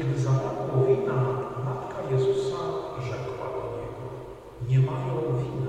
Kiedy zabrakło wina, Matka Jezusa rzekła do Niego, nie mają wina.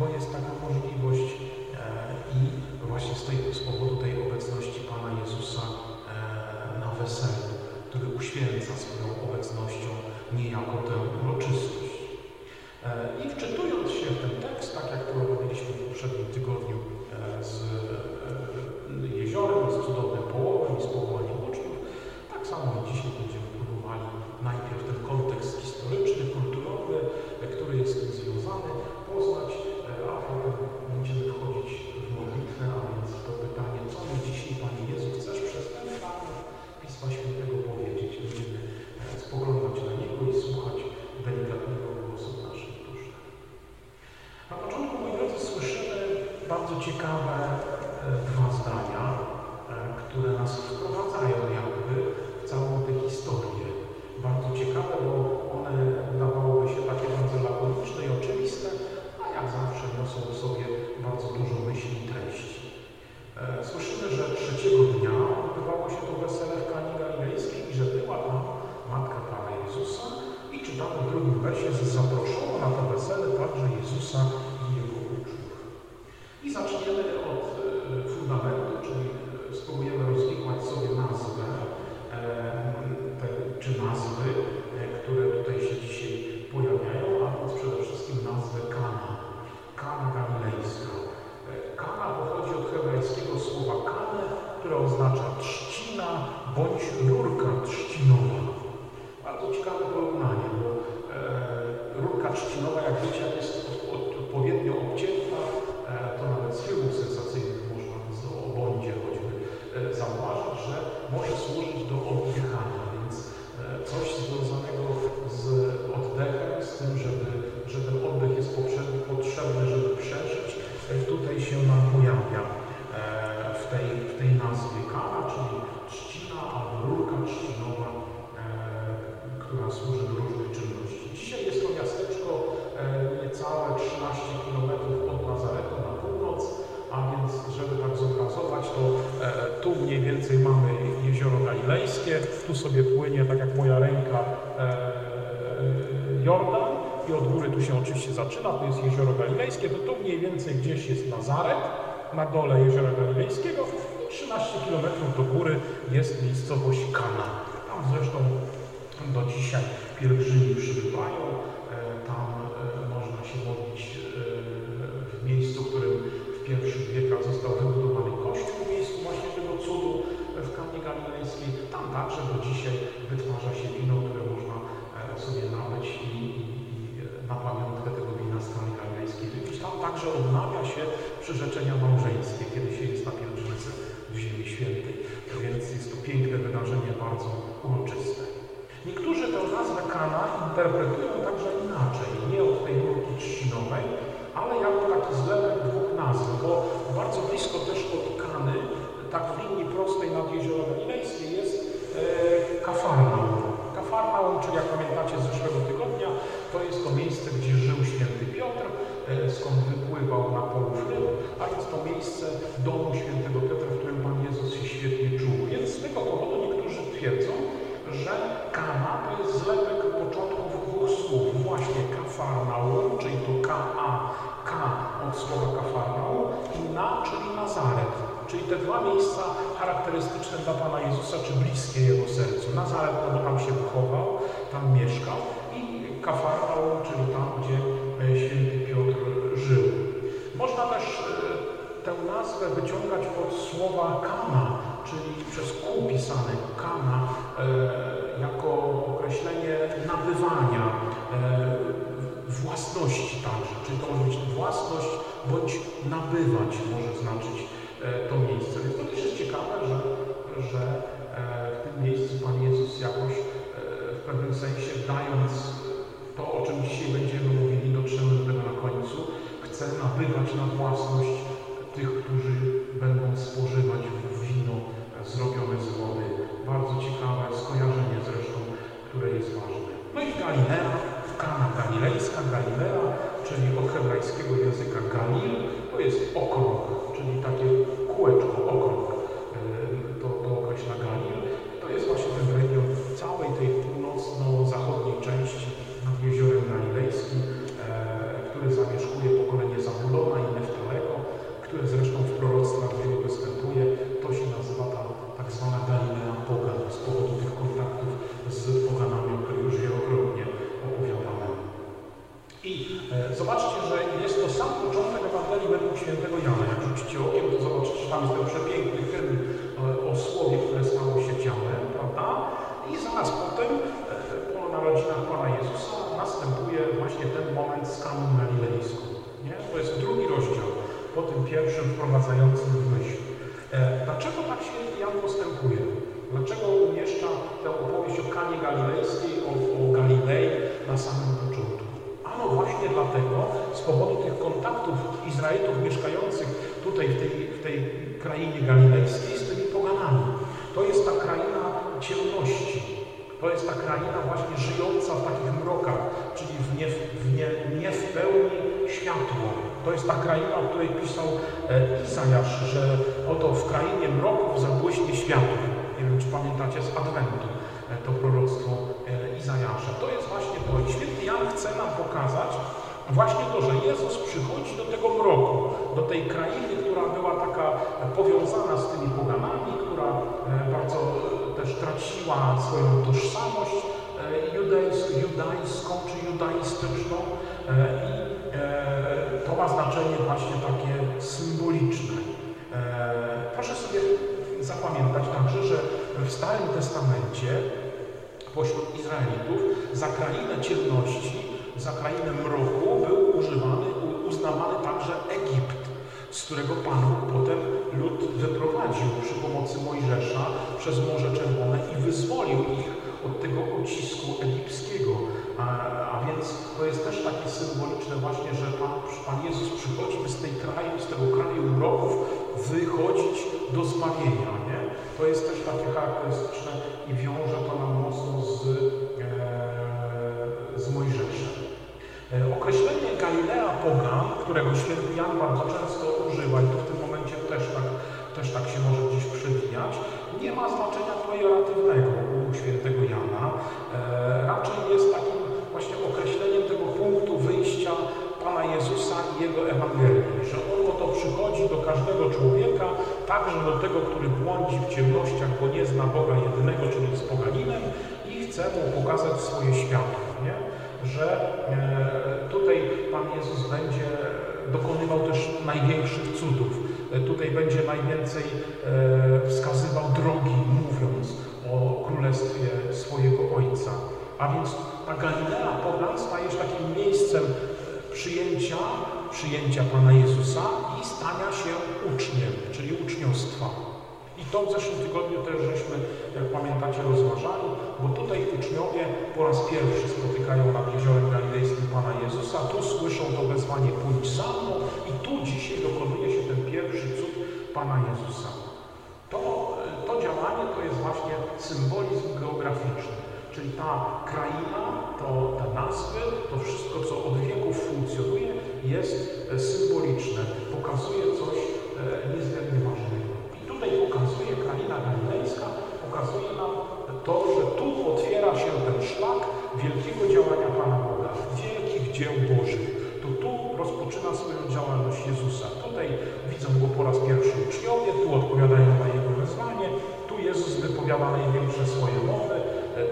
bo jest taka możliwość e, i właśnie z tej, z zauważyć, że może służyć do oddychania, tu sobie płynie, tak jak moja ręka, Jordan. I od góry tu się oczywiście zaczyna, to jest jezioro Galilejskie, to tu mniej więcej gdzieś jest Nazaret, na dole jeziora Galilejskiego. I 13 km do góry jest miejscowość Kana. Tam zresztą do dzisiaj pielgrzymi przybywają, tam można się modlić w miejscu, w którym w pierwszych wiekach został wybudowany Kanie Galilejskiej. Tam także do dzisiaj wytwarza się wino, które można sobie nabyć i, i, i na pamiątkę tego wina z Kany Galilejskiej wypić. Tam także odnawia się przyrzeczenia małżeńskie, kiedy się jest na pielgrzymce w Ziemi Świętej. Więc jest to piękne wydarzenie, bardzo uroczyste. Niektórzy tę nazwę Kana interpretują także inaczej, nie od tej nurki trzcinowej, ale jako taki zlepek dwóch nazw, bo bardzo blisko też od Kany, tak w linii prostej nad Jezioro Galilejskie jest e, Kafarnaum. Kafarnaum, czyli jak pamiętacie z zeszłego tygodnia, to jest to miejsce, gdzie żył święty Piotr, e, skąd wypływał na ryb, a jest to miejsce domu świętego Piotra, w którym Pan Jezus się świetnie czuł. Więc z tego powodu niektórzy twierdzą, że Kana to jest zlepek początków dwóch słów. Właśnie Kafarnaum, czyli to K-A, K od słowa Kafarnaum i Na, czyli Nazaret. Czyli te dwa miejsca charakterystyczne dla Pana Jezusa, czy bliskie Jego sercu. Nazaret, no bo tam się wychował, tam mieszkał i Kafarnaum, czyli tam, gdzie święty Piotr żył. Można też tę nazwę wyciągać od słowa kana, czyli przez Q pisane kana, e, jako określenie nabywania, e, własności także. Czyli to może być własność bądź nabywać może znaczyć e, to miejsce. Więc to też jest ciekawe, że, że e, w tym miejscu Pan Jezus jakoś e, w pewnym sensie dając to, o czym dzisiaj będziemy mówili, dotrzemy do tego na końcu, chce nabywać na własność tych, którzy będą spożywać wino zrobione z wody. Bardzo ciekawe skojarzenie zresztą, które jest ważne. No i Galilea, Kana Galilejska, Galilea, czyli od hebrajskiego języka Galil, to jest okrąg, czyli takie kółeczko, okrąg, właśnie ten moment z Kaną Galilejską. Nie? To jest drugi rozdział po tym pierwszym wprowadzającym w myśl. E, dlaczego tak się Jan postępuje? Dlaczego umieszcza tę opowieść o Kanie Galilejskiej, o, o Galilei na samym początku? Ano właśnie dlatego, z powodu tych kontaktów Izraelitów mieszkających tutaj w tej, w tej krainie galilejskiej z tymi poganami. To jest ta kraina ciemności. To jest ta kraina właśnie żyjąca w takich mrokach, czyli w nie, w nie, nie w pełni światło. To jest ta kraina, o której pisał e, Izajasz, że oto w krainie mroków zabłyśnie światło. Nie wiem, czy pamiętacie z Adwentu e, to proroctwo e, Izajasza. To jest właśnie to. I święty Jan chce nam pokazać właśnie to, że Jezus przychodzi do tego mroku, do tej krainy, która była taka powiązana z tymi poganami, która bardzo też traciła swoją tożsamość judejską, judajską czy judaistyczną i to ma znaczenie właśnie takie symboliczne. Proszę sobie zapamiętać także, że w Starym Testamencie pośród Izraelitów za krainę ciemności, za krainę mroku był używany, uznawany także Egipt, z którego Pan potem lud wyprowadził przy pomocy Mojżesza przez Morze Czerwone i wyzwolił ich od tego ucisku egipskiego. A, a, więc to jest też takie symboliczne właśnie, że Pan, Pan Jezus przychodzi, z, tej kraju, z tego kraju mroków wychodzić do zbawienia. Nie? To jest też takie charakterystyczne i wiąże to nam mocno z określenie Galilea Pogan, którego święty Jan bardzo często używa i to w tym momencie też tak, też tak się może gdzieś przewijać, nie ma znaczenia pejoratywnego u świętego Jana. E, raczej jest takim właśnie określeniem tego punktu wyjścia Pana Jezusa i Jego Ewangelii, że On oto przychodzi do każdego człowieka, także do tego, który błądzi w ciemnościach, bo nie zna Boga jedynego, czyli jest poganinem i chce mu pokazać swoje światło? Że e, tutaj Pan Jezus będzie dokonywał też największych cudów. E, tutaj będzie najwięcej e, wskazywał drogi, mówiąc o królestwie swojego Ojca. A więc ta Galilea Pogan staje się takim miejscem przyjęcia, przyjęcia Pana Jezusa i stania się uczniem, czyli uczniostwa. I to w zeszłym tygodniu też żeśmy, jak pamiętacie, rozważali, bo tutaj uczniowie po raz pierwszy spotykają nad jeziorem galilejskim Pana Jezusa, tu słyszą to wezwanie pójdź za mną i tu dzisiaj dokonuje się ten pierwszy cud Pana Jezusa. To, to działanie to jest właśnie symbolizm geograficzny, czyli ta kraina, to, te nazwy, to wszystko, co od wieków funkcjonuje, jest symboliczne, pokazuje coś e, niezmiernie ważnego. Tutaj pokazuje kraina galilejska, pokazuje nam to, że tu otwiera się ten szlak wielkiego działania Pana Boga, wielkich dzieł Bożych. To tu rozpoczyna swoją działalność Jezusa. Tutaj widzą Go po raz pierwszy uczniowie, tu odpowiadają na Jego wezwanie, tu Jezus wypowiada największe swoje mowy,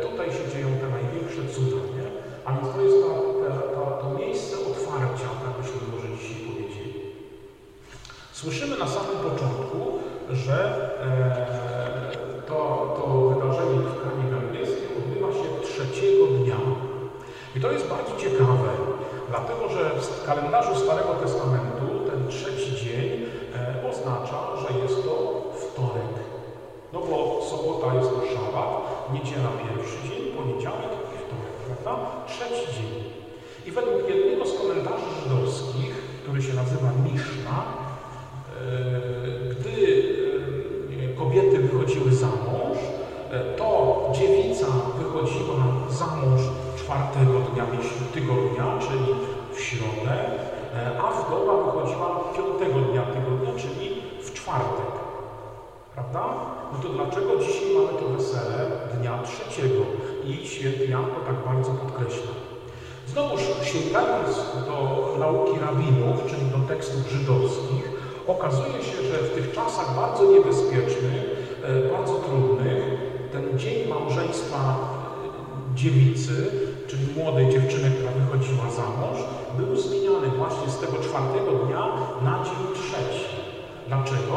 tutaj się dzieją te największe cuda. Nie? A więc to jest ta, ta, ta, to miejsce otwarcia, tak byśmy może dzisiaj powiedzieli. Słyszymy na samym początku, że e, to, to wydarzenie w kranie galilejskiej odbywa się trzeciego dnia. I to jest bardzo ciekawe, dlatego że w kalendarzu Starego Testamentu ten trzeci dzień e, oznacza, że jest to wtorek. No bo sobota jest to szabat, niedziela pierwszy dzień, poniedziałek i wtorek, prawda? Trzeci dzień. I według jednego z komentarzy żydowskich, który się nazywa Miszna, wychodziła piątego dnia tygodnia, czyli w czwartek. Prawda? No to dlaczego dzisiaj mamy to wesele dnia trzeciego? I święty Jan to tak bardzo podkreśla. Znowuż sięgając do nauki rabinów, czyli do tekstów żydowskich, okazuje się, że w tych czasach bardzo niebezpiecznych, e, bardzo trudnych, ten dzień małżeństwa e, dziewicy, czyli młodej dziewczyny, która wychodziła za mąż, był zmieniany właśnie z tego czwartego dnia na dzień trzeci. Dlaczego?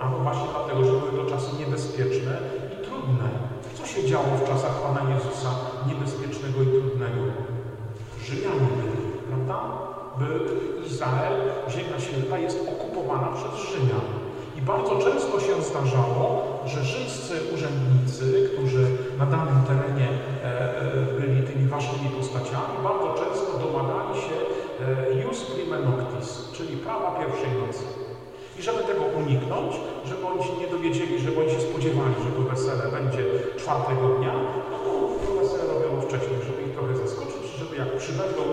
A no właśnie dlatego, że były to czasy niebezpieczne i trudne. Co się działo w czasach Pana Jezusa niebezpiecznego i trudnego? Rzymianie byli, prawda? By Izrael, ziemia święta jest okupowana przez Rzymian. I bardzo często się zdarzało, że rzymscy urzędnicy, którzy na danym terenie e, e, byli tymi ważnymi postaciami, bardzo często domagali się jus prime noctis, czyli prawa pierwszej nocy. I żeby tego uniknąć, żeby oni się nie dowiedzieli, żeby oni się spodziewali, że to wesele będzie czwartego dnia, no to wesele robiono wcześniej, żeby ich trochę zaskoczyć, żeby jak przybędą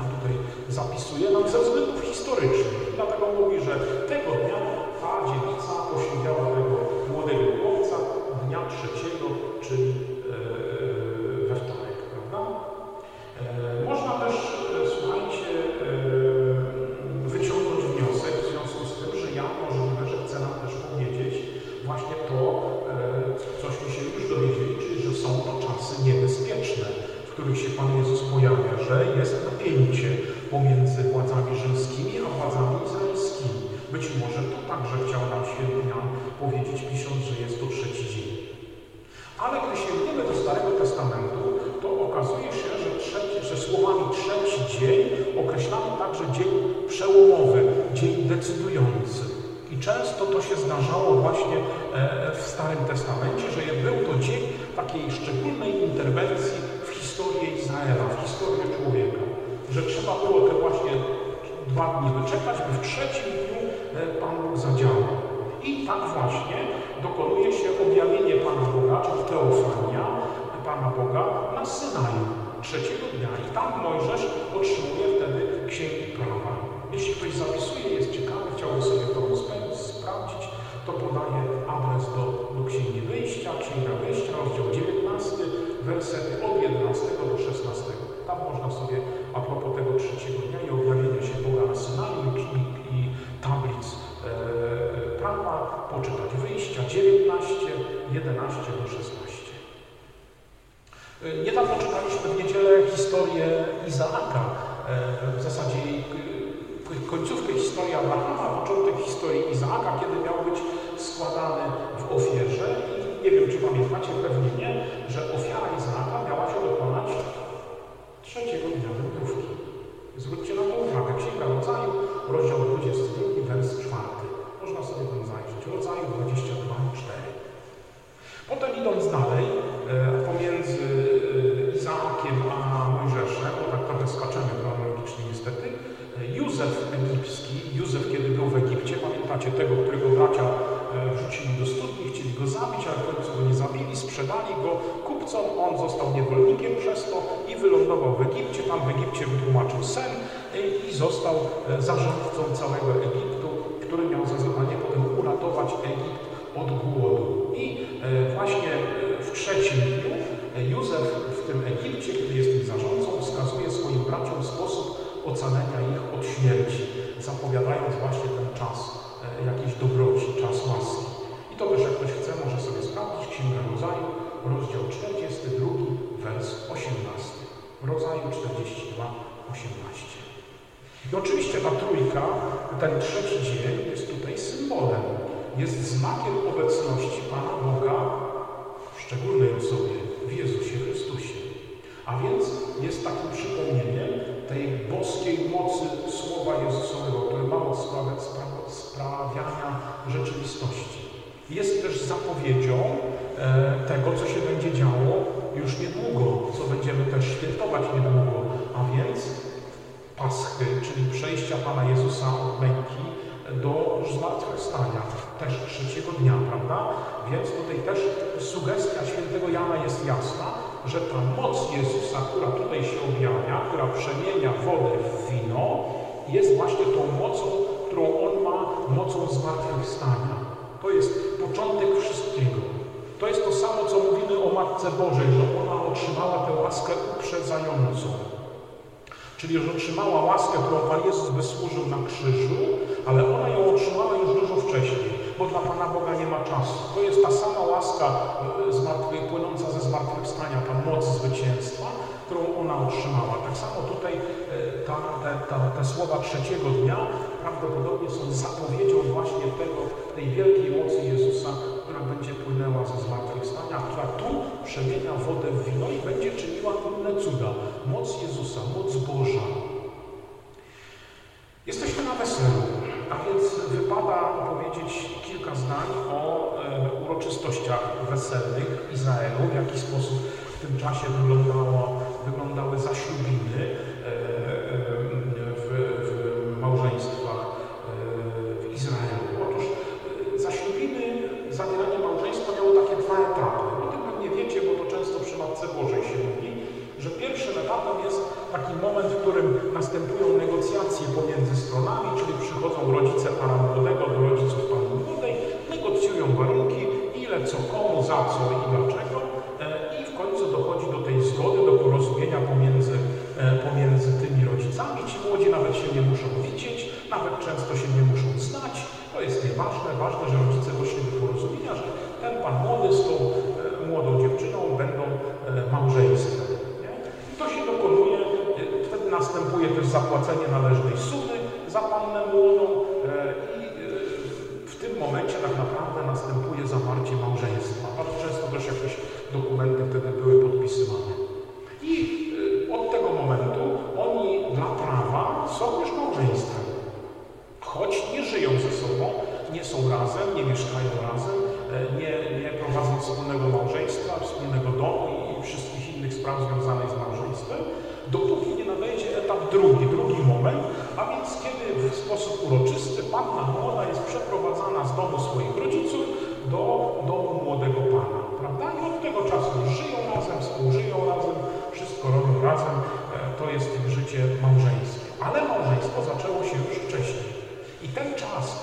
Jan tutaj zapisuje nam ze względów historycznych. Dlatego mówi, że tego dnia ta dziewica poślubiała tego młodego chłopca dnia trzeciego, 11 do 16. E, niedawno czytaliśmy w niedzielę historię Izaaka, e, w zasadzie końcówkę historii Abrahama, początek historii Izaaka, kiedy miał być składany w ofierze. I nie wiem, czy pamiętacie, pewnie nie, że ofiara Izaaka I oczywiście ta trójka, ten trzeci dzień jest tutaj symbolem, jest znakiem obecności Pana Boga w szczególnej osobie, w Jezusie Chrystusie. A więc jest takim przypomnieniem tej boskiej mocy Słowa Jezusowego, które ma moc sprawiania rzeczywistości. Jest też zapowiedzią e, tego, co się będzie działo już niedługo, co będziemy też świętować niedługo, a więc Paschy, czyli przejścia Pana Jezusa od męki do zmartwychwstania, też trzeciego dnia, prawda? Więc tutaj też sugestia świętego Jana jest jasna, że ta moc Jezusa, która tutaj się objawia, która przemienia wodę w wino, jest właśnie tą mocą, którą On ma, mocą zmartwychwstania. To jest początek wszystkiego. To jest to samo, co mówimy o Matce Bożej, że ona otrzymała tę łaskę uprzedzającą. Czyli, że otrzymała łaskę, którą Pan Jezus wysłużył na krzyżu, ale ona ją otrzymała już dużo wcześniej, bo dla Pana Boga nie ma czasu. To jest ta sama łaska e, płynąca ze zmartwychwstania, ta moc zwycięstwa, którą ona otrzymała. Tak samo tutaj e, ta, te, ta, te słowa trzeciego dnia prawdopodobnie są zapowiedzią właśnie tego, tej wielkiej mocy Jezusa, która będzie płynęła ze zmartwychwstania, tu przemienia wodę w wino i będzie czyniła inne cuda. Moc Jezusa, moc Boża. Jesteśmy na weselu. a więc wypada powiedzieć kilka zdań o e, uroczystościach weselnych Izraelu, w jaki sposób w tym czasie wyglądało, wyglądały zaślubiny e, e, w, w małżeństwach komu, za co i dlaczego e, i w końcu dochodzi do tej zgody, do porozumienia pomiędzy, e, pomiędzy tymi rodzicami. Ci młodzi nawet się nie muszą widzieć, nawet często się nie muszą znać. To jest nieważne, ważne, że rodzice doszli do porozumienia, że ten pan młody z tą e, młodą dziewczyną będą małżeństwem. I to się dokonuje, wtedy następuje też zapłacenie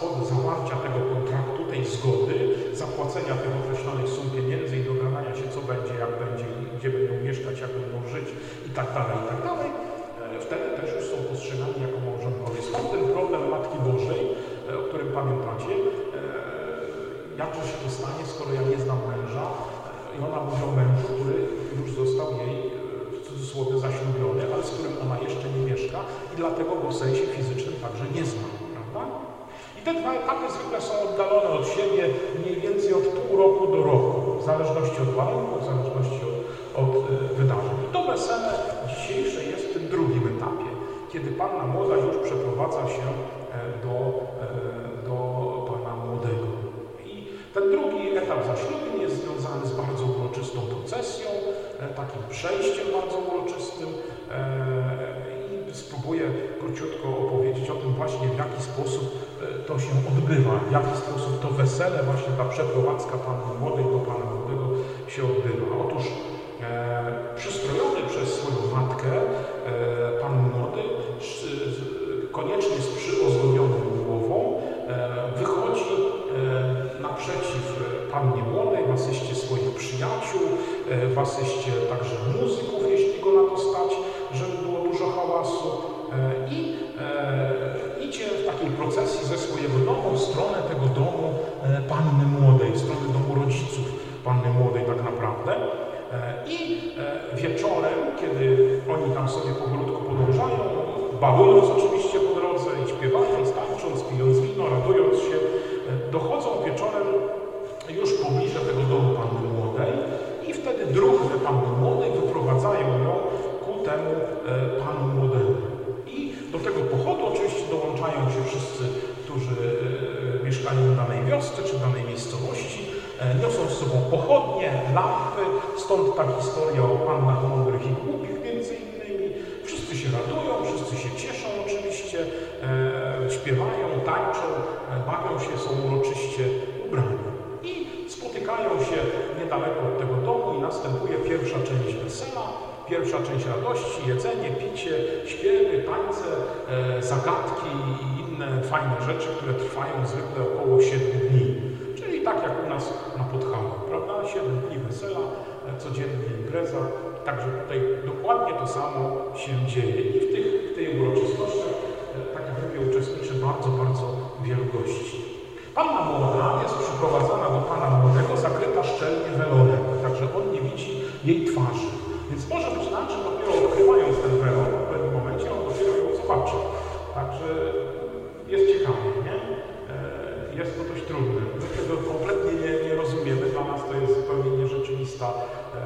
od zawarcia tego kontraktu, tej zgody, zapłacenia tych określonych sum pieniędzy i dogadania się, co będzie, jak będzie, gdzie będą mieszkać, jak będą żyć i tak dalej, i tak dalej, e, wtedy też już są postrzegani jako małżonkowie. Stąd ten problem Matki Bożej, e, o którym pamiętacie, e, jakże się to stanie, skoro ja nie znam męża i ona mówi o mężu, który już został jej w cudzysłowie zaślubiony, ale z którym ona jeszcze nie mieszka i dlatego go w sensie fizycznym także nie zna, prawda? I te dwa etapy zwykle są oddalone od siebie mniej więcej od pół roku do roku, w zależności od warunków, w zależności od, od e, wydarzeń. I to wesele dzisiejsze jest w tym drugim etapie, kiedy panna młoda już przeprowadza się e, do, e, do pana młodego. I ten drugi etap zaślubin jest związany z bardzo uroczystą procesją, takim przejściem bardzo uroczystym i spróbuję króciutko opowiedzieć o tym właśnie, w jaki sposób to się odbywa, w jaki sposób to wesele, właśnie ta przeprowadzka panny młodej do pana młodego się odbywa. Otóż e, przystrojony przez swoją matkę e, pan młody koniecznie z przyozdobioną głową e, wychodzi e, naprzeciw pannie młodej w asyście swoich przyjaciół, e, w asyście stronę tego domu e, panny młodej, w stronę domu rodziców panny młodej tak naprawdę. E, I e, wieczorem, kiedy oni tam sobie powolutku podążają, balując oczywiście po drodze i śpiewając, tańcząc, pijąc wino, radując się, dochodzą wieczorem już pobliże tego domu panny młodej i wtedy druhny panny młodej Niosą z sobą pochodnie, lampy, stąd ta historia o pannach mądrych i głupich między innymi. Wszyscy się radują, wszyscy się cieszą oczywiście, e, śpiewają, tańczą, e, bawią się, są uroczyście ubrani. I spotykają się niedaleko od tego domu i następuje pierwsza część wesela, pierwsza część radości, jedzenie, picie, śpiewy, tańce, e, zagadki i inne fajne rzeczy, które trwają zwykle około 7 codziennie impreza. Także tutaj dokładnie to samo się dzieje. I w tych, w tej uroczystościach, e, tak jak uczestniczy bardzo, bardzo wielu gości. Panna młoda jest przyprowadzana do pana młodego, zakryta szczelnie welonem, także on nie widzi jej twarzy. Więc może być tak, że dopiero odkrywając ten welon, w pewnym momencie on dopiero ją zobaczy. Także jest ciekawie, nie? E, Jest to dość trudne. My tego kompletnie nie, nie rozumiemy. Dla nas to jest zupełnie nierzeczywista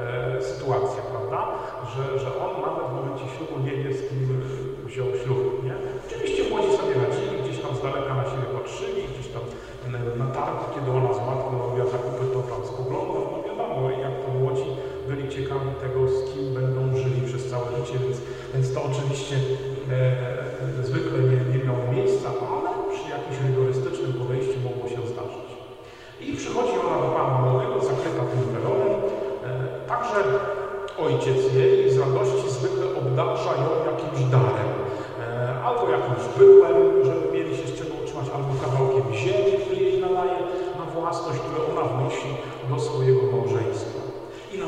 E, sytuacja, prawda? Że, że on nawet w momencie ślubu nie wie, z kim wziął ślub, nie? Oczywiście młodzi sobie radzili, gdzieś tam z daleka na siebie patrzyli, gdzieś tam na targu, kiedy on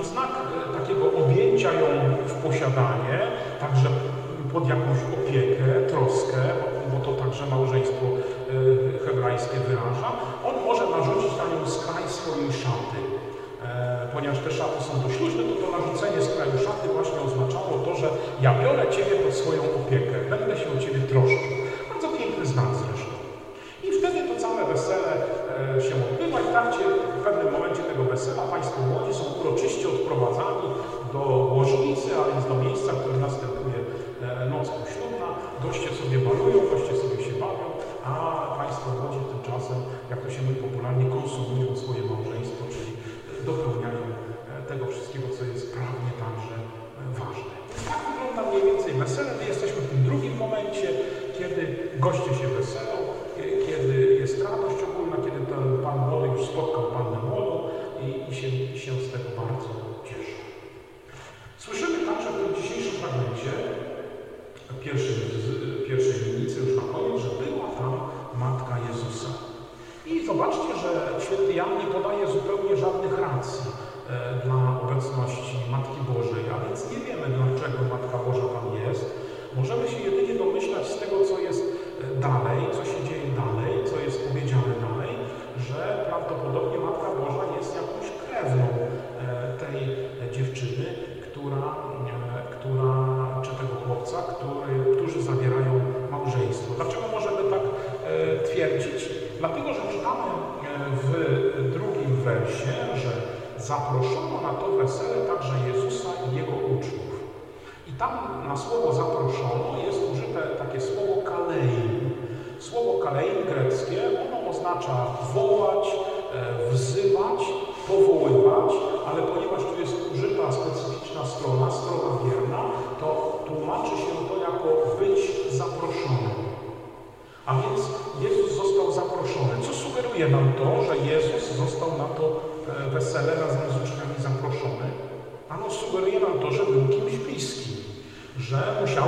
Znak e, takiego objęcia ją w posiadanie, także pod jakąś opiekę, troskę, bo to także małżeństwo e, hebrajskie wyraża, on może narzucić na nią skraj swojej szaty. E, ponieważ te szaty są dość luźne, to to narzucenie skraju szaty właśnie oznaczało to, że ja biorę Ciebie pod swoją opiekę, będę się o Ciebie troszczył. Bardzo piękny znak zresztą. I wtedy to całe wesele się odbywa i w trakcie, w pewnym momencie tego wesela Państwo młodzi są uroczyście odprowadzani do łożnicy, a więc do miejsca, w którym następuje noc poślubna. Goście sobie balują, goście sobie się bawią, a Państwo młodzi tymczasem, jak to się mówi popularnie, konsumują swoje małżeństwo, czyli dopełniają e, tego wszystkiego, co jest prawnie także e, ważne. Tak wygląda mniej więcej wesele. My jesteśmy w tym drugim momencie, kiedy goście się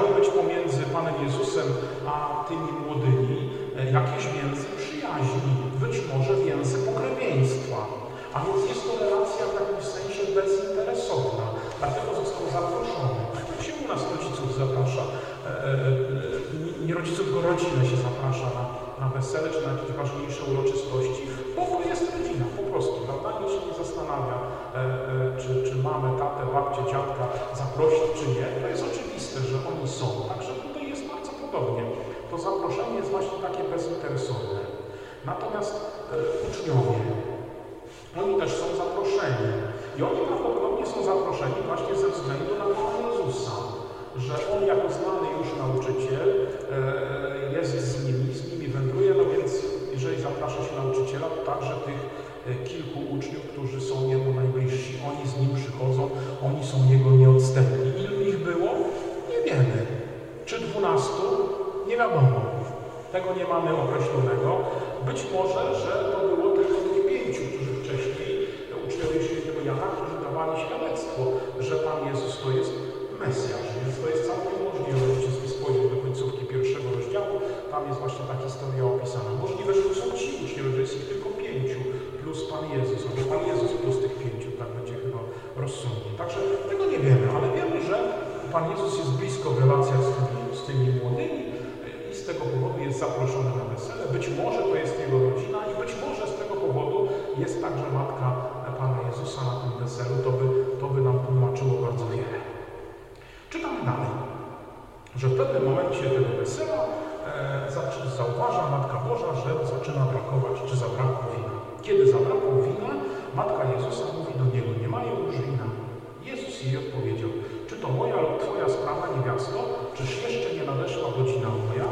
musiały być pomiędzy Panem Jezusem a tymi młodymi e, jakieś więzy przyjaźni, być może więzy pokrewieństwa. A więc jest to relacja w jakimś sensie bezinteresowna, dlatego został zaproszony. Się u nas rodziców zaprasza, e, nie rodziców, tylko rodzinę się zaprasza na, na wesele czy na jakieś ważniejsze uroczystości, bo e, e, czy, czy mamy tatę, babcię, dziadka zaprosić, czy nie. To jest oczywiste, że oni są. Także tutaj jest bardzo podobnie. To zaproszenie jest właśnie takie bezinteresowne. Natomiast e, uczniowie, oni też są zaproszeni. I oni prawdopodobnie są zaproszeni właśnie ze względu na Pana Jezusa że on jako znany już nauczyciel jest z nimi, z nimi wędruje, no więc jeżeli zaprasza się nauczyciela, to także tych kilku uczniów, którzy są jemu najbliżsi, oni z nim przychodzą, oni są jego nieodstępni. Ilu ich było? Nie wiemy. Czy dwunastu? Nie wiadomo. Tego nie mamy określonego. Być może, że to było tylko tych pięciu, którzy wcześniej, uczniowie świętego Jana, którzy dawali świadectwo, że Pan Jezus to jest Mesjasz. Więc to jest całkiem możliwe. Możecie sobie spojrzeć do końcówki pierwszego rozdziału. Tam jest właśnie ta historia opisana. Możliwe, że Pan Jezus, albo Pan Jezus plus tych pięciu. Tak będzie chyba rozsądnie. Także tego nie wiemy, ale wiemy, że Pan Jezus jest blisko w relacjach z tymi, z tymi młodymi i z tego powodu jest zaproszony na wesele. Być może to jest jego rodzina i być może z tego powodu jest także matka Pana Jezusa na tym weselu. To by, to by nam tłumaczyło bardzo wiele. Czytamy dalej, że w pewnym momencie tego wesela e, zauważa Matka Boża, że zaczyna brakować, czy zabrakło wina. Kiedy zabrakło wina, Matka Jezusa mówi do niego, nie mają już wina. Jezus jej odpowiedział, czy to moja lub Twoja sprawa, niewiasto, czyż jeszcze nie nadeszła godzina moja?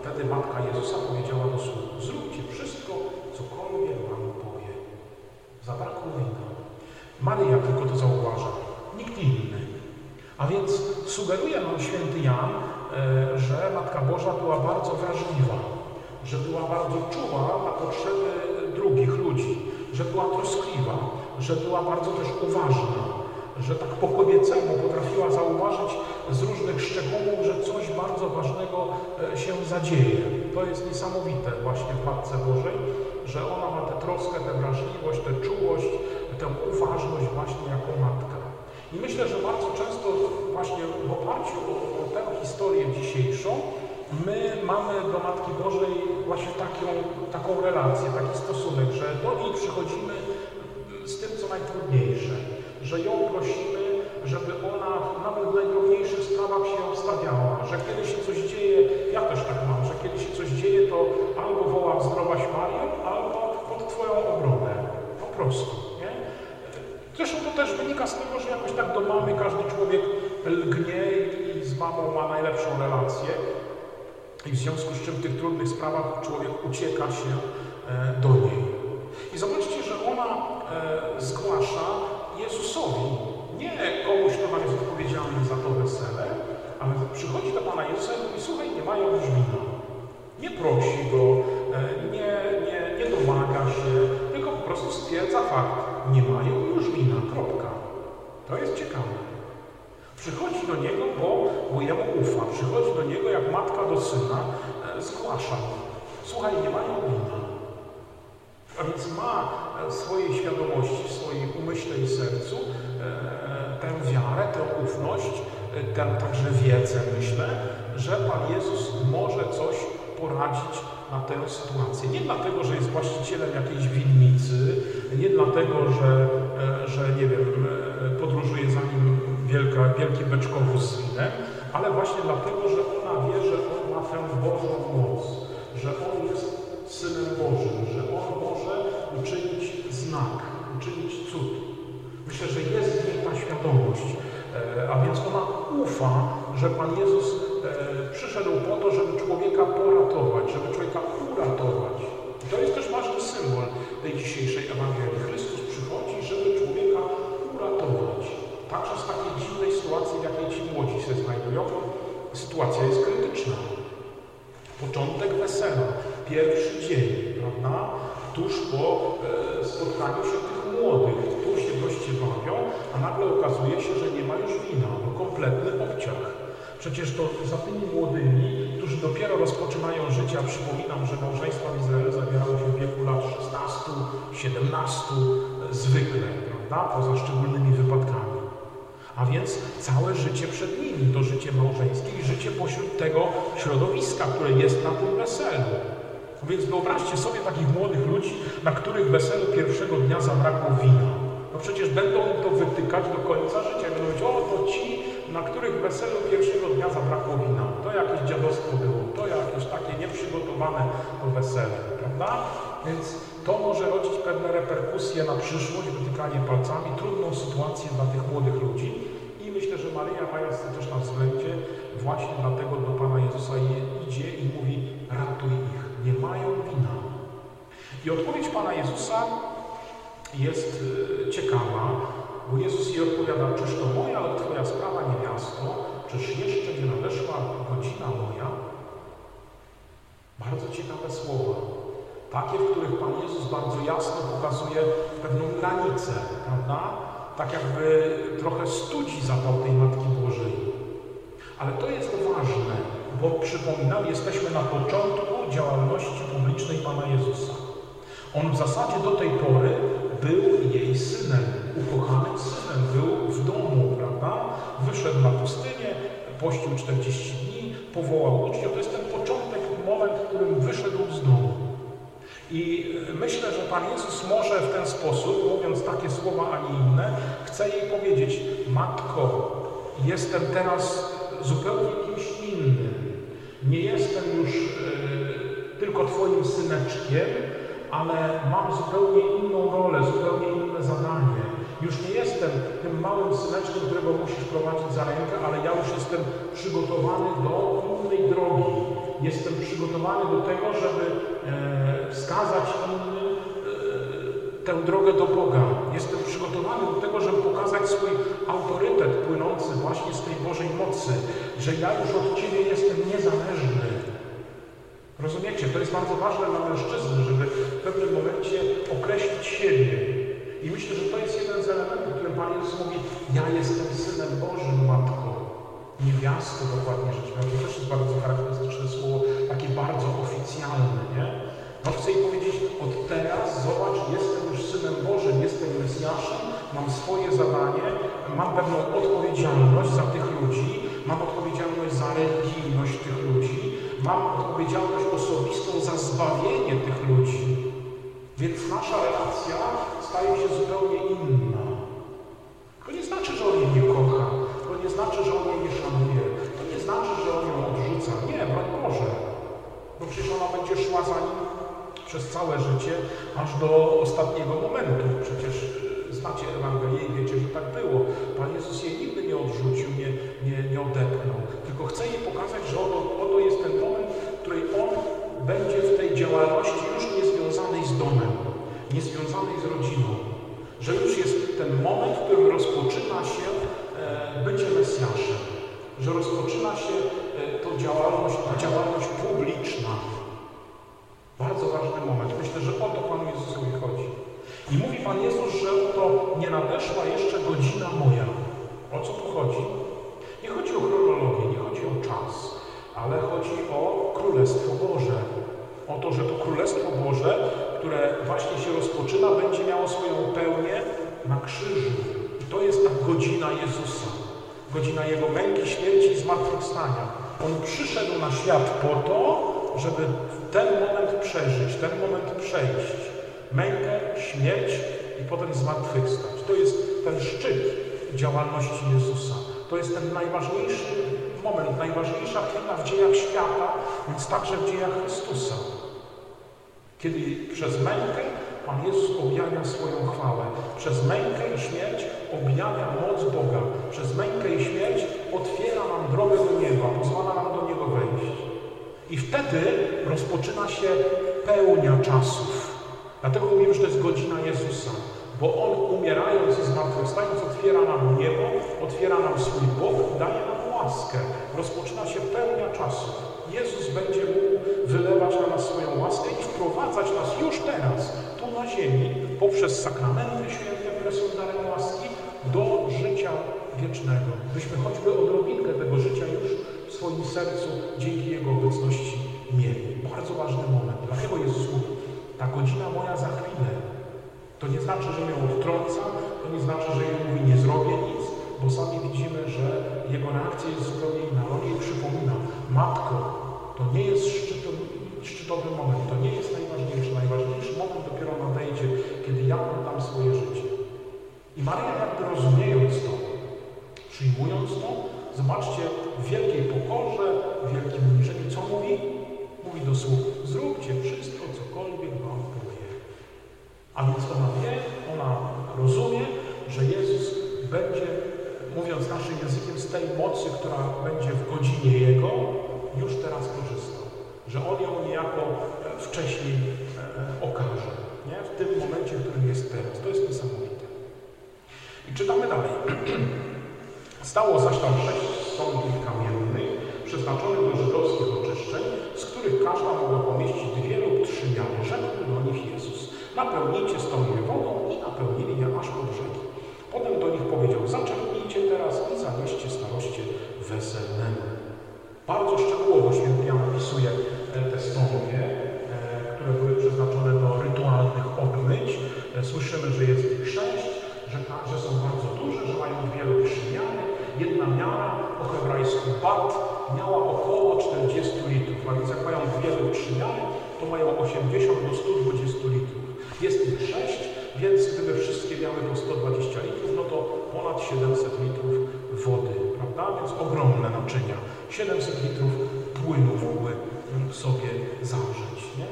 Wtedy Matka Jezusa powiedziała do sług, zróbcie wszystko, cokolwiek Wam powie. Zabrakło wina. Maryja tylko to zauważa, nikt inny. A więc sugeruje nam święty Jan, e, że Matka Boża była bardzo wrażliwa, że była bardzo czuła na potrzeby drugich ludzi, że była troskliwa, że była bardzo też uważna, że tak po kobiecemu potrafiła zauważyć z różnych szczegółów, że coś bardzo ważnego e, się zadzieje. To jest niesamowite właśnie w Matce Bożej, że ona ma tę troskę, tę wrażliwość, tę czułość, tę uważność właśnie jako matka. I myślę, że bardzo często właśnie w oparciu o, o tę historię dzisiejszą my mamy do Matki Bożej właśnie taką, taką relację, taki stosunek, że do niej przychodzimy z tym, co najtrudniejsze, że ją prosimy, żeby ona nawet w najdrobniejszych sprawach się obstawiała, że kiedy się coś dzieje, ja też tak mam, że kiedy się coś dzieje, to albo wołam zdrowaś Mario, albo pod Twoją obronę. Po prostu. Nie? Zresztą to też wynika z tego, że jakoś tak do mamy każdy człowiek lgnie i z mamą ma najlepszą relację. I w związku z czym w tych trudnych sprawach człowiek ucieka się e, do niej. I zobaczcie, że ona e, zgłasza Jezusowi, nie komuś, kto ma jest odpowiedzialny za to wesele, ale przychodzi do Pana Jezusa i mówi, słuchaj, nie mają już wina. Nie prosi Go, e, nie, nie, nie domaga się, tylko po prostu stwierdza fakt, nie mają już wina, kropka. To jest ciekawe. Przychodzi do Niego, bo, bo Jemu ufa. Przychodzi do Niego jak matka do syna, e, zgłasza Słuchaj, nie mają wina. A więc ma w swojej świadomości, w swoim umyśle i sercu e, tę wiarę, tę ufność, e, tę także wiedzę, myślę, że Pan Jezus może coś poradzić na tę sytuację. Nie dlatego, że jest właścicielem jakiejś winnicy, nie dlatego, że, e, że nie wiem, podróżuje za nim wielka, wielki beczkowóz z winem, ale właśnie dlatego, że ona wie, że on ma tę Bożą moc, że on jest Synem Bożym, że on może uczynić znak, uczynić cud. Myślę, że jest w niej ta świadomość, e, a więc ona ufa, że Pan Jezus e, przyszedł po to, żeby człowieka poratować, żeby człowieka uratować. To jest też ważny symbol tej dzisiejszej Ewangelii. Chrystus przychodzi, żeby człowieka uratować. Także sytuacji, w jakiej ci młodzi się znajdują, sytuacja jest krytyczna. Początek wesela, pierwszy dzień, prawda? Tuż po e, spotkaniu się tych młodych, tu się goście bawią, a nagle okazuje się, że nie ma już wina, kompletny obciach. Przecież to za tymi młodymi, którzy dopiero rozpoczynają życie, a przypominam, że małżeństwa w Izraelu zawierały się w wieku lat 16, 17 e, zwykle, prawda? Poza szczególnymi wypadkami. A więc całe życie przed nimi, to życie małżeńskie i życie pośród tego środowiska, które jest na tym weselu. Więc wyobraźcie sobie takich młodych ludzi, na których weselu pierwszego dnia zabrakło wina. No przecież będą to wytykać do końca życia. Będą mówić, o to ci, na których weselu pierwszego dnia zabrakło wina. To jakieś dziadostwo było, to jakieś takie nieprzygotowane to wesele, prawda? Więc to może rodzić pewne reperkusje na przyszłość, wytykanie palcami, trudną sytuację dla tych młodych ludzi. I myślę, że Maryja mając to też na względzie, właśnie dlatego do Pana Jezusa idzie i mówi, ratuj ich, nie mają wina. I odpowiedź Pana Jezusa jest e, ciekawa, bo Jezus jej odpowiada, czyż to moja, ale Twoja sprawa niewiasto, czyż jeszcze nie nadeszła godzina moja? Bardzo ciekawe słowa. Takie, w których Pan Jezus bardzo jasno pokazuje pewną granicę, prawda? Tak jakby trochę studzi zapał tej Matki Bożej. Ale to jest ważne, bo przypominam, jesteśmy na początku działalności publicznej Pana Jezusa. On w zasadzie do tej pory był jej synem, ukochanym synem, był w domu, prawda? Wyszedł na pustynię, pościł 40 dni, powołał uczniów. To jest ten początek, moment, w którym wyszedł z domu. I myślę, że Pan Jezus może w ten sposób, mówiąc takie słowa, a nie inne, chce jej powiedzieć, Matko, jestem teraz zupełnie kimś innym. Nie jestem już y, tylko Twoim syneczkiem, ale mam zupełnie inną rolę, zupełnie inne zadanie. Już nie jestem tym małym syneczkiem, którego musisz prowadzić za rękę, ale ja już jestem przygotowany do innej drogi. Jestem przygotowany do tego, żeby e, wskazać innym e, tę drogę do Boga. Jestem przygotowany do tego, żeby pokazać swój autorytet płynący właśnie z tej Bożej mocy, że ja już od Ciebie jestem niezależny. Rozumiecie? To jest bardzo ważne dla mężczyzny, żeby w pewnym momencie określić siebie. I myślę, że to jest jeden z elementów, którym Pan Jezus mówi, ja jestem Synem Bożym, Matko. Niewiasto dokładnie rzecz biorąc. To też jest bardzo charakterystyczne słowo, takie bardzo oficjalne, nie? No chcę jej powiedzieć, od teraz, zobacz, jestem już Synem Bożym, jestem Mesjaszem, mam swoje zadanie, mam pewną odpowiedzialność za tych ludzi, mam odpowiedzialność za religijność tych ludzi, mam odpowiedzialność osobistą za zbawienie tych ludzi. Więc nasza relacja staje się zupełnie inna. To nie znaczy, że on jej nie kocha, to nie znaczy, że on jej nie szanuje, to nie znaczy, że on ją odrzuca. Nie, broń Boże. Bo przecież ona będzie szła za nim przez całe życie, aż do ostatniego momentu. Przecież znacie Ewangelię i wiecie, że tak było. Pan Jezus jej nigdy nie odrzucił, nie, nie, nie odepchnął. Tylko chce jej pokazać, że oto, oto jest ten moment, w której On będzie w tej działalności już niezwiązanej z domem, niezwiązanej z rodziną. Że już jest ten moment, w którym rozpoczyna się e, bycie Mesjaszem. Że rozpoczyna się e, to działalność, ta działalność publiczna. Bardzo ważny moment. Myślę, że o to Panu Jezusowi chodzi. I mówi Pan Jezus, że to nie nadeszła jeszcze godzina moja. O co tu chodzi? Nie chodzi o chronologię, nie chodzi o czas, ale chodzi o Królestwo Boże. O to, że to Królestwo Boże, które właśnie się rozpoczyna, będzie miało swoją pełnię na krzyżu. I to jest ta godzina Jezusa. Godzina Jego męki, śmierci i zmartwychwstania. On przyszedł na świat po to, żeby ten moment przeżyć, ten moment przejść. Mękę, śmierć i potem zmartwychwstać. To jest ten szczyt działalności Jezusa. To jest ten najważniejszy moment, najważniejsza chwila w dziejach świata, więc także w dziejach Chrystusa. Kiedy przez mękę Pan Jezus objawia swoją chwałę. Przez mękę i śmierć objawia moc Boga. Przez mękę i śmierć otwiera nam drogę do nieba, pozwala nam do Niego wejść. I wtedy rozpoczyna się pełnia czasów. Dlatego mówimy, że to jest godzina Jezusa. Bo On umierając i zmartwychwstając otwiera nam niebo, otwiera nam swój Bóg, daje nam łaskę. Rozpoczyna się pełnia czasów. Jezus będzie mógł wylewać na nas swoją łaskę i wprowadzać nas już teraz, tu na ziemi, poprzez sakramenty święte, które są darem łaski, do życia wiecznego. Byśmy choćby odrobinkę tego życia już w swoim sercu dzięki Jego obecności mieli. Bardzo ważny moment. Dlatego Jezus mówi, ta godzina moja za chwilę. To nie znaczy, że ją odtrąca, to nie znaczy, że jej mówi nie zrobię nic, bo sami widzimy, że jego reakcja jest zupełnie inna. On jej przypomina, matko, to nie jest szczytowy, szczytowy moment, to nie jest najważniejszy. Najważniejszy moment dopiero nadejdzie, kiedy ja oddam swoje życie. I Maria jakby rozumiejąc to, przyjmując to, zobaczcie, w wielkiej pokorze, w wielkim uniżeniu, co mówi? Mówi do sług, zróbcie wszystko, cokolwiek wam powie. A więc ona wie, ona rozumie, że Jezus będzie, mówiąc naszym językiem, z tej mocy, która będzie w godzinie Jego, już teraz korzystał. Że On ją niejako e, wcześniej e, okaże. Nie? W tym momencie, w którym jest teraz. To jest niesamowite. I czytamy dalej. Stało zaś tam sześć sądów kamiennych, przeznaczonych do żydowskich oczyszczeń, z których każda mogła pomieścić dwie lub trzy miary. Rzekł do nich Jezus. Napełnijcie stoły wodą i napełnili je aż po brzegi. Potem do nich powiedział, zaczerpnijcie teraz i zanieście staroście weselnemu. Bardzo szczegółowo święty Jan opisuje te stołnie, e, które były przeznaczone do rytualnych obmyć. E, słyszymy, że jest ich sześć, że, że są bardzo duże, że mają trzy miary. Jedna miara, po hebrajsku bat, miała około 40 litrów, a więc jak mają dwie lub trzy miary, to mają 80 do 120 litrów. Jest ich sześć, więc gdyby wszystkie miały po 120 litrów, no to ponad 700 litrów wody, prawda? Więc ogromne naczynia. 700 litrów płynu mogły sobie zawrzeć, nie?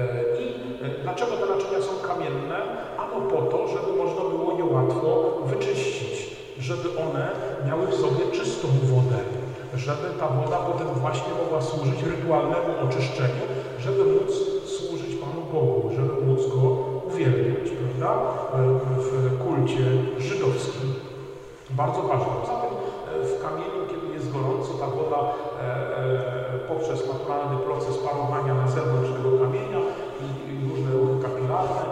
E, I e, dlaczego te naczynia są kamienne? Ano po to, żeby można było je łatwo wyczyścić, żeby one miały w sobie czystą wodę, żeby ta woda potem właśnie mogła służyć rytualnemu oczyszczeniu, żeby móc służyć Panu Bogu, żeby móc Go uwielbiać, prawda? W kulcie żydowskim. Bardzo ważne. Poza tym w kamieniu, kiedy jest gorąco, ta woda e, e, poprzez naturalny proces parowania na zewnątrz tego kamienia i, różne ruchy kapilarne,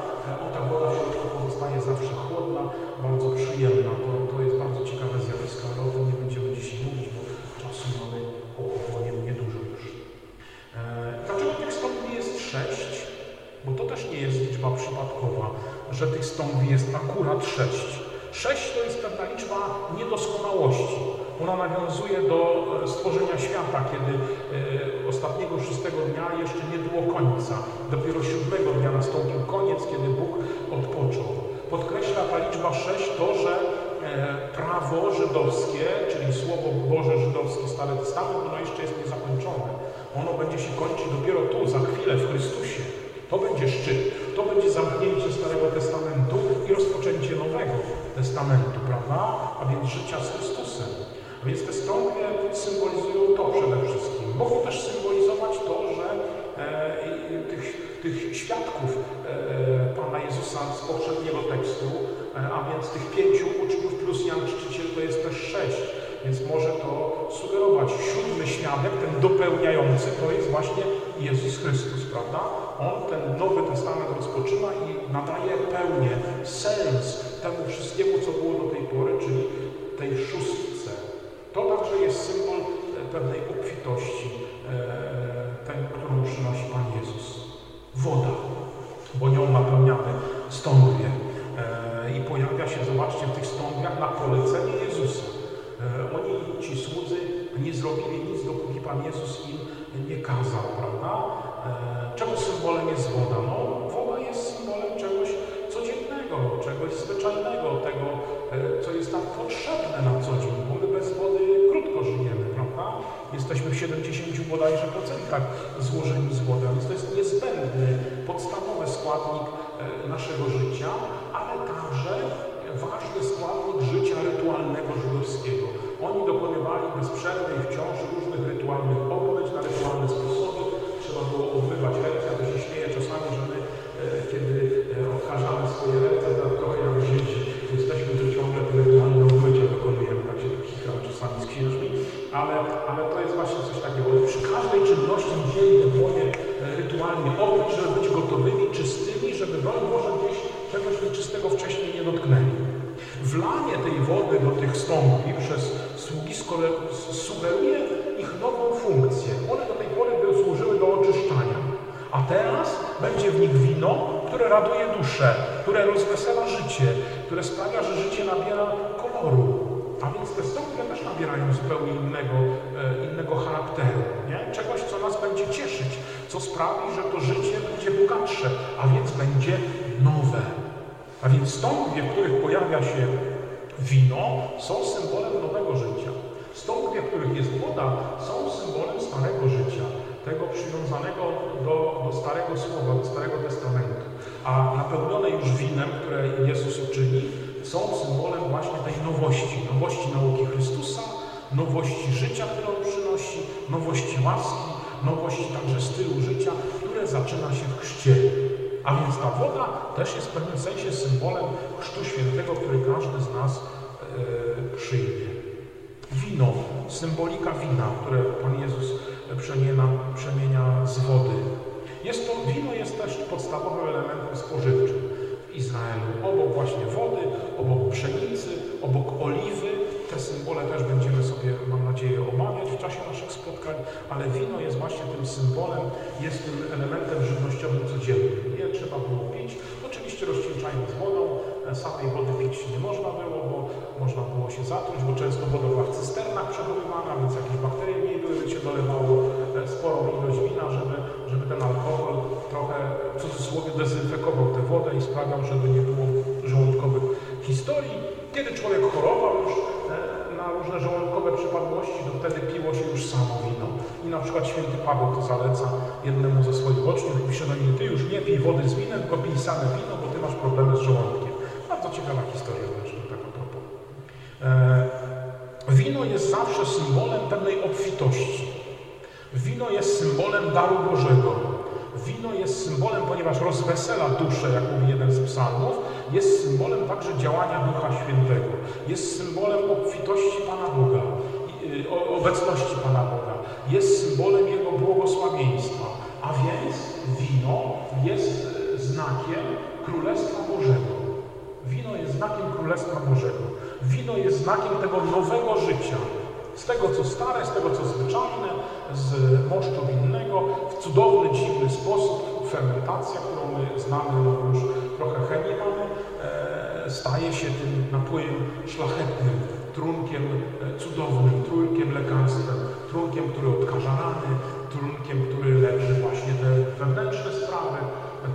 że tych stągwi jest akurat sześć. Sześć to jest pewna liczba niedoskonałości. Ona nawiązuje do e, stworzenia świata, kiedy e, ostatniego szóstego dnia jeszcze nie było końca. Dopiero siódmego dnia nastąpił koniec, kiedy Bóg odpoczął. Podkreśla ta liczba sześć to, że e, prawo żydowskie, czyli Słowo Boże żydowskie, Stary Testament, ono jeszcze jest niezakończone. Ono będzie się kończyć dopiero tu, za chwilę, w Chrystusie. To będzie szczyt. To będzie zamknięcie Starego Testamentu i rozpoczęcie Nowego Testamentu, prawda? A więc życia z Chrystusem. A więc te strągi symbolizują to przede wszystkim. Mogą też symbolizować to, że e, tych, tych świadków e, Pana Jezusa z poprzedniego tekstu, e, a więc tych pięciu uczniów plus Jan Chrzciciel to jest też sześć. Więc może to sugerować. Siódmy świadek, ten dopełniający, to jest właśnie Jezus Chrystus, prawda? On ten Nowy Testament rozpoczyna i nadaje pełnię, sens temu wszystkiemu, co było do tej pory, czyli tej szóstce. To także jest symbol e, pewnej obfitości, e, ten, którą przynosi Pan Jezus. Woda, bo nią napełniamy stągwie. E, I pojawia się, zobaczcie, w tych stągwiach na polecenie Jezusa. Oni, ci słudzy, nie zrobili nic, dopóki Pan Jezus im nie kazał, prawda? Czego symbolem jest woda? No, woda jest symbolem czegoś codziennego, czegoś zwyczajnego, tego, co jest nam potrzebne na co dzień, bo my bez wody krótko żyjemy, prawda? Jesteśmy w 70 bodajże procentach złożeni z wody, więc to jest niezbędny, podstawowy składnik naszego życia, ale także ważny składnik życia rytualnego żydowskiego. Oni dokonywali bez przerwy i wciąż różnych rytualnych raduje duszę, które rozwesela życie, które sprawia, że życie nabiera koloru. A więc te stąpy też nabierają zupełnie innego, e, innego charakteru. Nie? Czegoś, co nas będzie cieszyć, co sprawi, że to życie będzie bogatsze, a więc będzie nowe. A więc stąpie, w których pojawia się wino, są symbolem nowego życia. Stąpie, w których jest woda, są symbolem starego życia, tego przywiązanego do, do Starego Słowa, do Starego Testamentu. A napełnione już winem, które Jezus uczyni, są symbolem właśnie tej nowości, nowości nauki Chrystusa, nowości życia, które On przynosi, nowości łaski, nowości także stylu życia, które zaczyna się w chrzcie. A więc ta woda też jest w pewnym sensie symbolem Chrztu Świętego, który każdy z nas e, przyjmie. Wino, symbolika wina, które Pan Jezus przemienia, przemienia z wody. Jest to, wino jest też podstawowym elementem spożywczym w Izraelu. Obok właśnie wody, obok pszenicy, obok oliwy. Te symbole też będziemy sobie, mam nadzieję, omawiać w czasie naszych spotkań, ale wino jest właśnie tym symbolem, jest tym elementem żywnościowym codziennym. Nie trzeba było pić, oczywiście rozcieńczając wodą, samej wody pić nie można było, bo można było się zatruć, bo często woda była w cysternach przechowywana, więc jakieś bakterie w niej były, się dolewało sporą ilość wina, żeby ten alkohol trochę w cudzysłowie dezynfekował tę wodę i sprawiał, żeby nie było żołądkowych historii. Kiedy człowiek chorował już na różne żołądkowe przypadłości, to wtedy piło się już samo wino. I na przykład święty Paweł to zaleca jednemu ze swoich uczniów i pisze do niej, ty już nie pij wody z winem, tylko pij same wino, bo ty masz problemy z żołądkiem. Bardzo ciekawa historia zresztą, tak a propos. E, wino jest zawsze symbolem pewnej obfitości. Wino jest symbolem daru Bożego. Wino jest symbolem, ponieważ rozwesela duszę, jak mówi jeden z psalmów, jest symbolem także działania Ducha Świętego. Jest symbolem obfitości Pana Boga, y, obecności Pana Boga. Jest symbolem Jego błogosławieństwa. A więc wino jest znakiem Królestwa Bożego. Wino jest znakiem Królestwa Bożego. Wino jest znakiem tego nowego życia, Z tego, co stare, z tego, co zwyczajne, z moszczu winnego, w cudowny, dziwny sposób fermentacja, którą my znamy, no już trochę chemii mamy, e, staje się tym napójem szlachetnym, trunkiem e, cudownym, trunkiem lekarstwem, trunkiem, który odkaża rany, trunkiem, który leczy właśnie te wewnętrzne sprawy,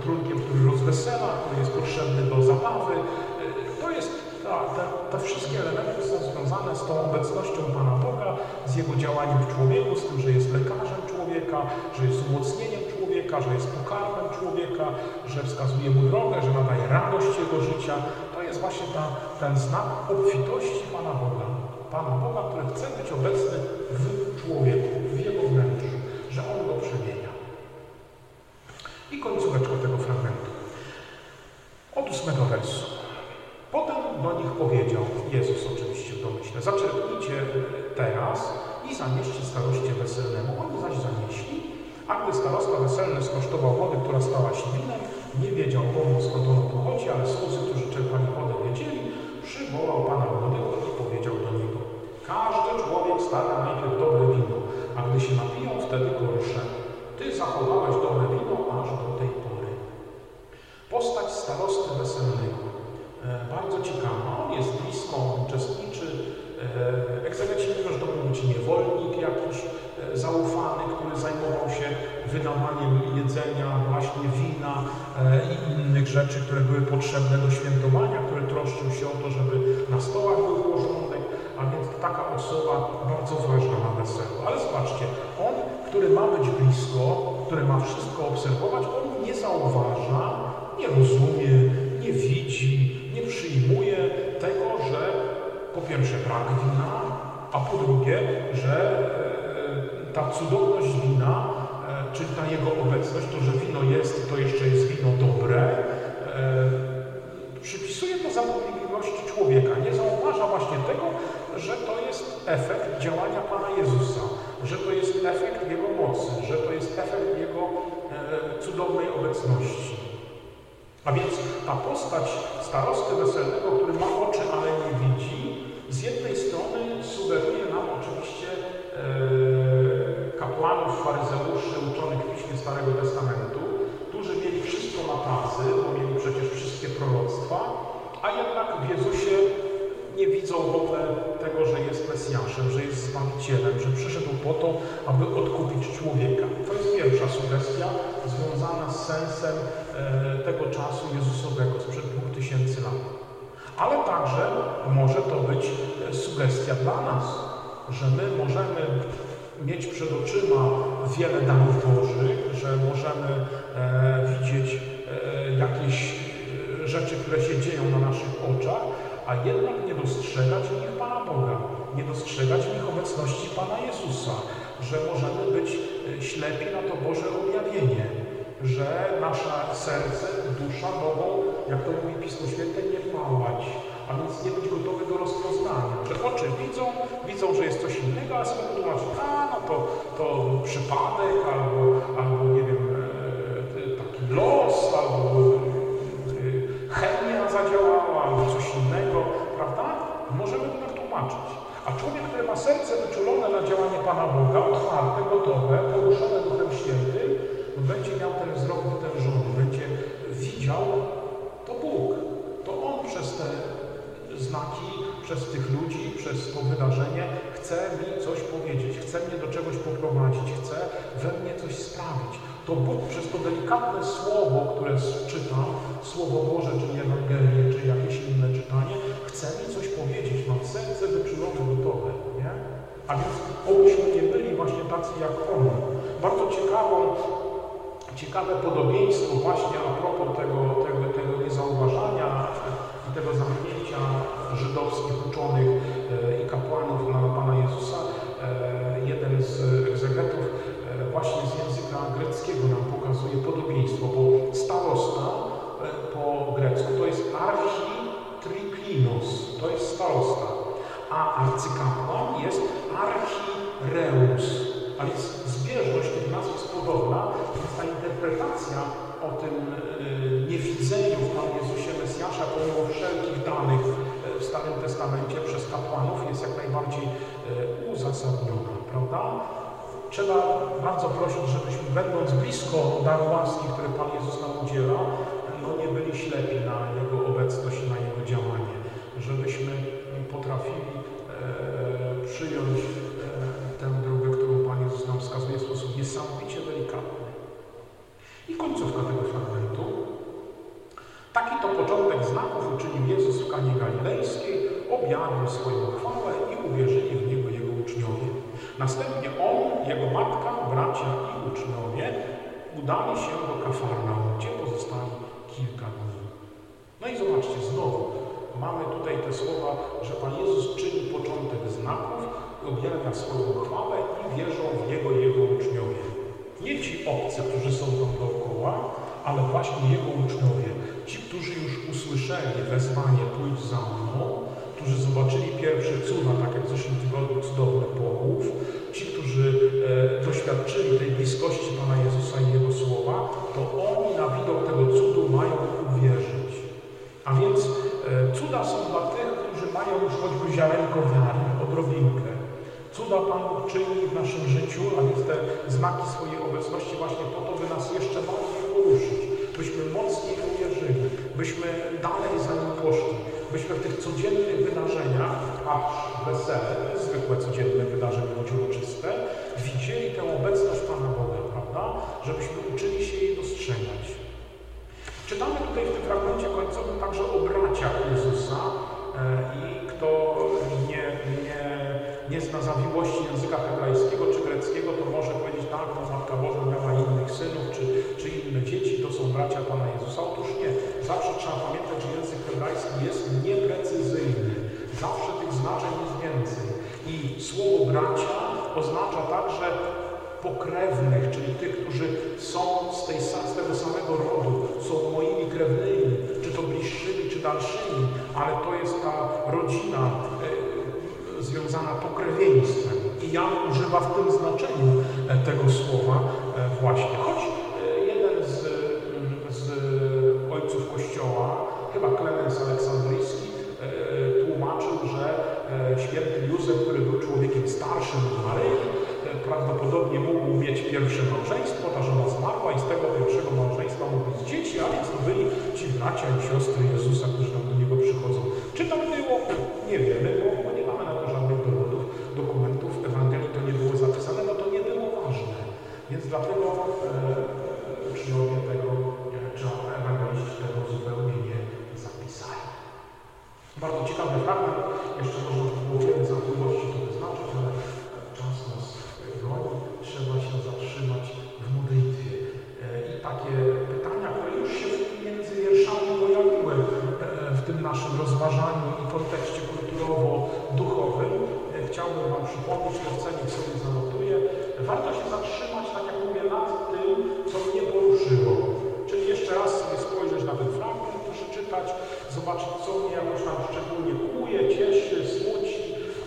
trunkiem, który rozwesela, który jest potrzebny do zabawy. E, to jest, ta, te, te wszystkie elementy są związane z tą obecnością Pana Boga, z Jego działaniem w człowieku, z tym, że jest lekarzem człowieka, że jest umocnieniem człowieka, że jest pokarmem człowieka, że wskazuje mu drogę, że nadaje radość jego życia. To jest właśnie ta, ten znak obfitości Pana Boga. Pana Boga, który chce być obecny w Ty zachowałeś dobre wino aż do tej pory. Postać starosty weselnego. E, bardzo ciekawa. On jest blisko, uczestniczy. E, był być niewolnik jakiś e, zaufany, który zajmował się wydawaniem jedzenia, właśnie wina i innych rzeczy, które były potrzebne do świętowania, który troszczył się o to, żeby na stołach był porządek, a więc taka osoba bardzo ważna na weselu. Ale zobaczcie, on, który ma być blisko, który ma wszystko obserwować, on nie zauważa, nie rozumie, nie widzi, nie przyjmuje tego, że po pierwsze brak wina, a po drugie, że e, ta cudowność wina, e, czyli ta jego obecność, to, że wino jest, to jeszcze jest wino dobre, e, przypisuje to zapobiegliwości człowieka. Nie zauważa właśnie tego, że to jest efekt działania Pana Jezusa, że to jest efekt Jego mocy, że to jest efekt Jego cudownej obecności. A więc ta postać starosty weselnego, który ma oczy, ale nie widzi, z jednej strony sugeruje nam oczywiście e, kapłanów, faryzeuszy, uczonych w piśmie Starego Testamentu, którzy mieli wszystko na tacy, bo mieli przecież wszystkie proroctwa, a jednak w Jezusie nie widzą w ogóle tego, że jest Mesjaszem, że jest Zbawicielem, że przyszedł po to, aby odkupić człowieka. To jest pierwsza sugestia związana z sensem e, tego czasu Jezusowego sprzed dwóch tysięcy lat. Ale także może to być e, sugestia dla nas, że my możemy mieć przed oczyma wiele darów Bożych, że możemy e, widzieć e, jakieś e, rzeczy, które się dzieją na naszych oczach, a jednak nie dostrzegać w nich Pana Boga, nie dostrzegać w nich obecności Pana Jezusa, że możemy być e, ślepi na to Boże objawienie, że nasze serce, dusza mogą, jak to mówi Pismo Święte, nie pałać, a więc nie być gotowy do rozpoznania, że oczy widzą, widzą, że jest coś innego, a sobie tłumaczą, a no to, to przypadek, albo, albo nie wiem, e, taki los, albo chemia zadziałała, albo coś innego, prawda? Możemy to tak tłumaczyć. A człowiek, który ma serce wyczulone na działanie Pana Boga, otwarte, gotowe, poruszone Duchem Świętym, będzie miał ten wzrok wytężony, będzie widział, to Bóg. To On przez te znaki, przez tych ludzi, przez to wydarzenie chce mi coś powiedzieć, chce mnie do czegoś poprowadzić, chce we mnie coś sprawić. To Bóg przez to delikatne słowo, które czytam, Słowo Boże, czy Ewangelię, czy jakieś inne czytanie, chce mi coś powiedzieć. Serce wyczulone, gotowe. Nie? A więc obyśmy nie byli właśnie tacy jak On. Bardzo ciekawą ciekawe podobieństwo właśnie a propos tego, tego, tego niezauważania i tego zamknięcia żydowskich uczonych e, i kapłanów na Pana Jezusa. E, jeden z egzegetów e, właśnie z języka greckiego nam pokazuje podobieństwo, bo starosta po grecku to jest architriklinos, to jest starosta, a arcykapłan jest archireus, a więc zbieżność tych nazw jest podobna, więc ta interpretacja o tym niewidzeniu w Panu Jezusie Mesjasza pomimo wszelkich danych w Starym Testamencie przez kapłanów jest jak najbardziej e, uzasadniona, prawda? Trzeba bardzo prosić, żebyśmy będąc blisko daru łaski, który Pan Jezus nam udziela, no nie byli ślepi na Jego obecność i na Jego działanie. Żebyśmy e, przyjąć e, tę drogę, którą Pan Jezus nam wskazuje w sposób niesamowicie delikatny. I końcówka tego fragmentu. Taki to początek znaków uczynił Jezus w Kanie Galilejskiej, objawił swoją chwałę i uwierzyli w Niego Jego uczniowie. Następnie On, Jego matka, bracia i uczniowie udali się do Kafarnaum, gdzie pozostali kilka dni. No i zobaczcie, znowu mamy tutaj te słowa, że Pan Jezus czyni początek znaków, objawia swoją chwałę i wierzą w Niego Jego uczniowie. Nie ci obcy, którzy są tam dookoła, ale właśnie Jego uczniowie, ci, którzy już usłyszeli wezwanie pójdź za mną, którzy zobaczyli pierwsze cuda, tak jak w zeszłym tygodniu cudowny połów, ci, którzy e, doświadczyli tej bliskości Pana Jezusa i Jego słowa, to oni na widok tego cudu mają. A więc e, cuda są dla tych, którzy mają już choćby ziarenko wiary, odrobinkę. Cuda Pan Bóg czyni w naszym życiu, a więc te znaki swojej obecności właśnie po to, by nas jeszcze bardziej poruszyć, byśmy mocniej uwierzyli, byśmy dalej za Nim poszli, byśmy w tych codziennych wydarzeniach, a wesele, zwykłe codzienne wydarzenie, choć uroczyste, widzieli tę obecność Pana Boga, prawda? Żebyśmy uczyli się jej dostrzegać. Czytamy tutaj w tym fragmencie końcowym także o braciach Jezusa e, i kto nie, nie, nie zna zawiłości języka hebrajskiego czy greckiego, to może powiedzieć tak, no Matka Boża miała innych synów czy, czy inne dzieci, to są bracia Pana Jezusa. Otóż nie. Zawsze trzeba pamiętać, że język hebrajski jest nieprecyzyjny. Zawsze tych znaczeń jest więcej. I słowo bracia oznacza także pokrewnych, czyli tych, którzy są z, tej, z tego samego rodu, są moimi krewnymi, czy to bliższymi, czy dalszymi, ale to jest ta rodzina e, związana pokrewieństwem. I Jan używa w tym znaczeniu e, tego słowa e, właśnie. Choć jeden z, z ojców Kościoła, chyba Klemens Aleksandryjski, tłumaczył, że święty Józef, który był człowiekiem starszym od Maryi, prawdopodobnie mógł mieć pierwsze małżeństwo, ta żona zmarła i z tego pierwszego małżeństwa mógł mieć dzieci, a więc to byli ci bracia i siostry Jezusa, rozważaniu i kontekście kulturowo-duchowym, e, chciałbym Wam przypomnieć, to w cenie sobie zanotuję. Warto się zatrzymać, tak jak mówię, nad tym, co mnie poruszyło. Czyli jeszcze raz sobie spojrzeć na ten fragment, przeczytać, zobaczyć, co mnie jakoś tam szczególnie kłuje, cieszy, smuci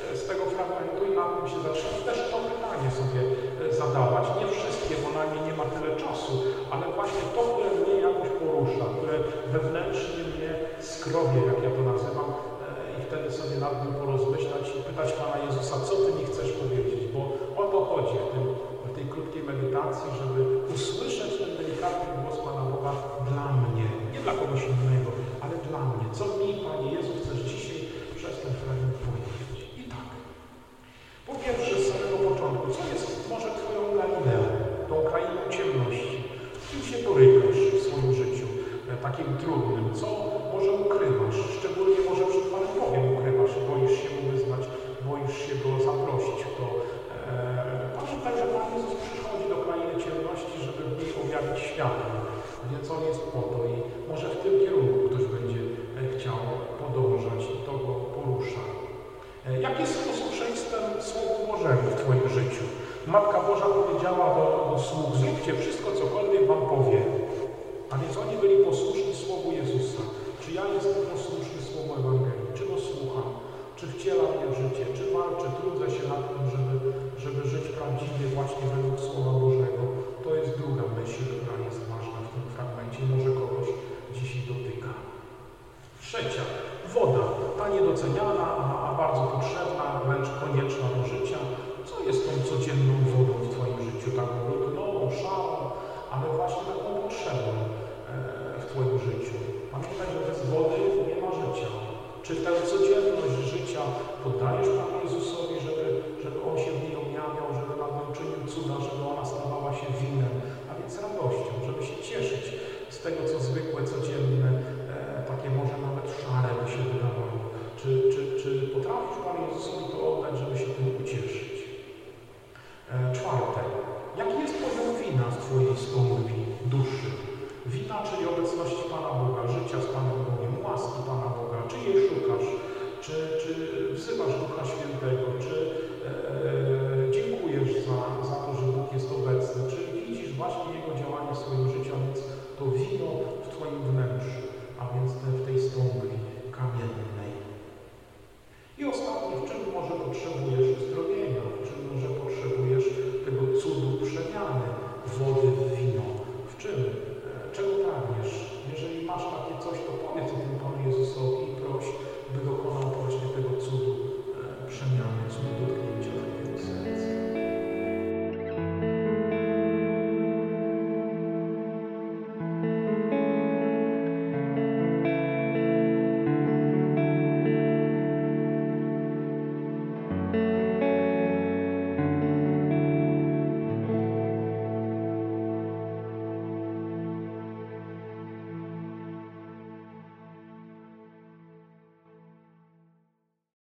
e, z tego fragmentu i na tym się zatrzymać. Też to pytanie sobie e, zadawać. Nie wszystkie, bo na nie nie ma tyle czasu, ale właśnie to, które mnie jakoś porusza, które wewnętrznie mnie skrobie, jak ja to nazywam, e, i wtedy sobie nad tym porozmyślać i pytać Pana Jezusa, co Ty mi chcesz powiedzieć, bo o to chodzi w, tym, w tej krótkiej medytacji, żeby usłyszeć ten delikatny Trzecia. Woda. Ta nie niedoceniana, a, bardzo potrzebna, wręcz konieczna do życia. Co jest tą codzienną wodą w Twoim życiu? Taką rutynową, szarą, ale właśnie taką potrzebną e, w Twoim życiu. Pamiętaj, że bez wody nie ma życia. Czy tę codzienność życia poddajesz Panu Jezusowi, żeby, żeby On się w niej objawiał, żeby nad czynił cuda, żeby ona stawała się winem, a więc radością, żeby się cieszyć z tego, co zwykłe, codzienne, potrafisz Panu Jezusowi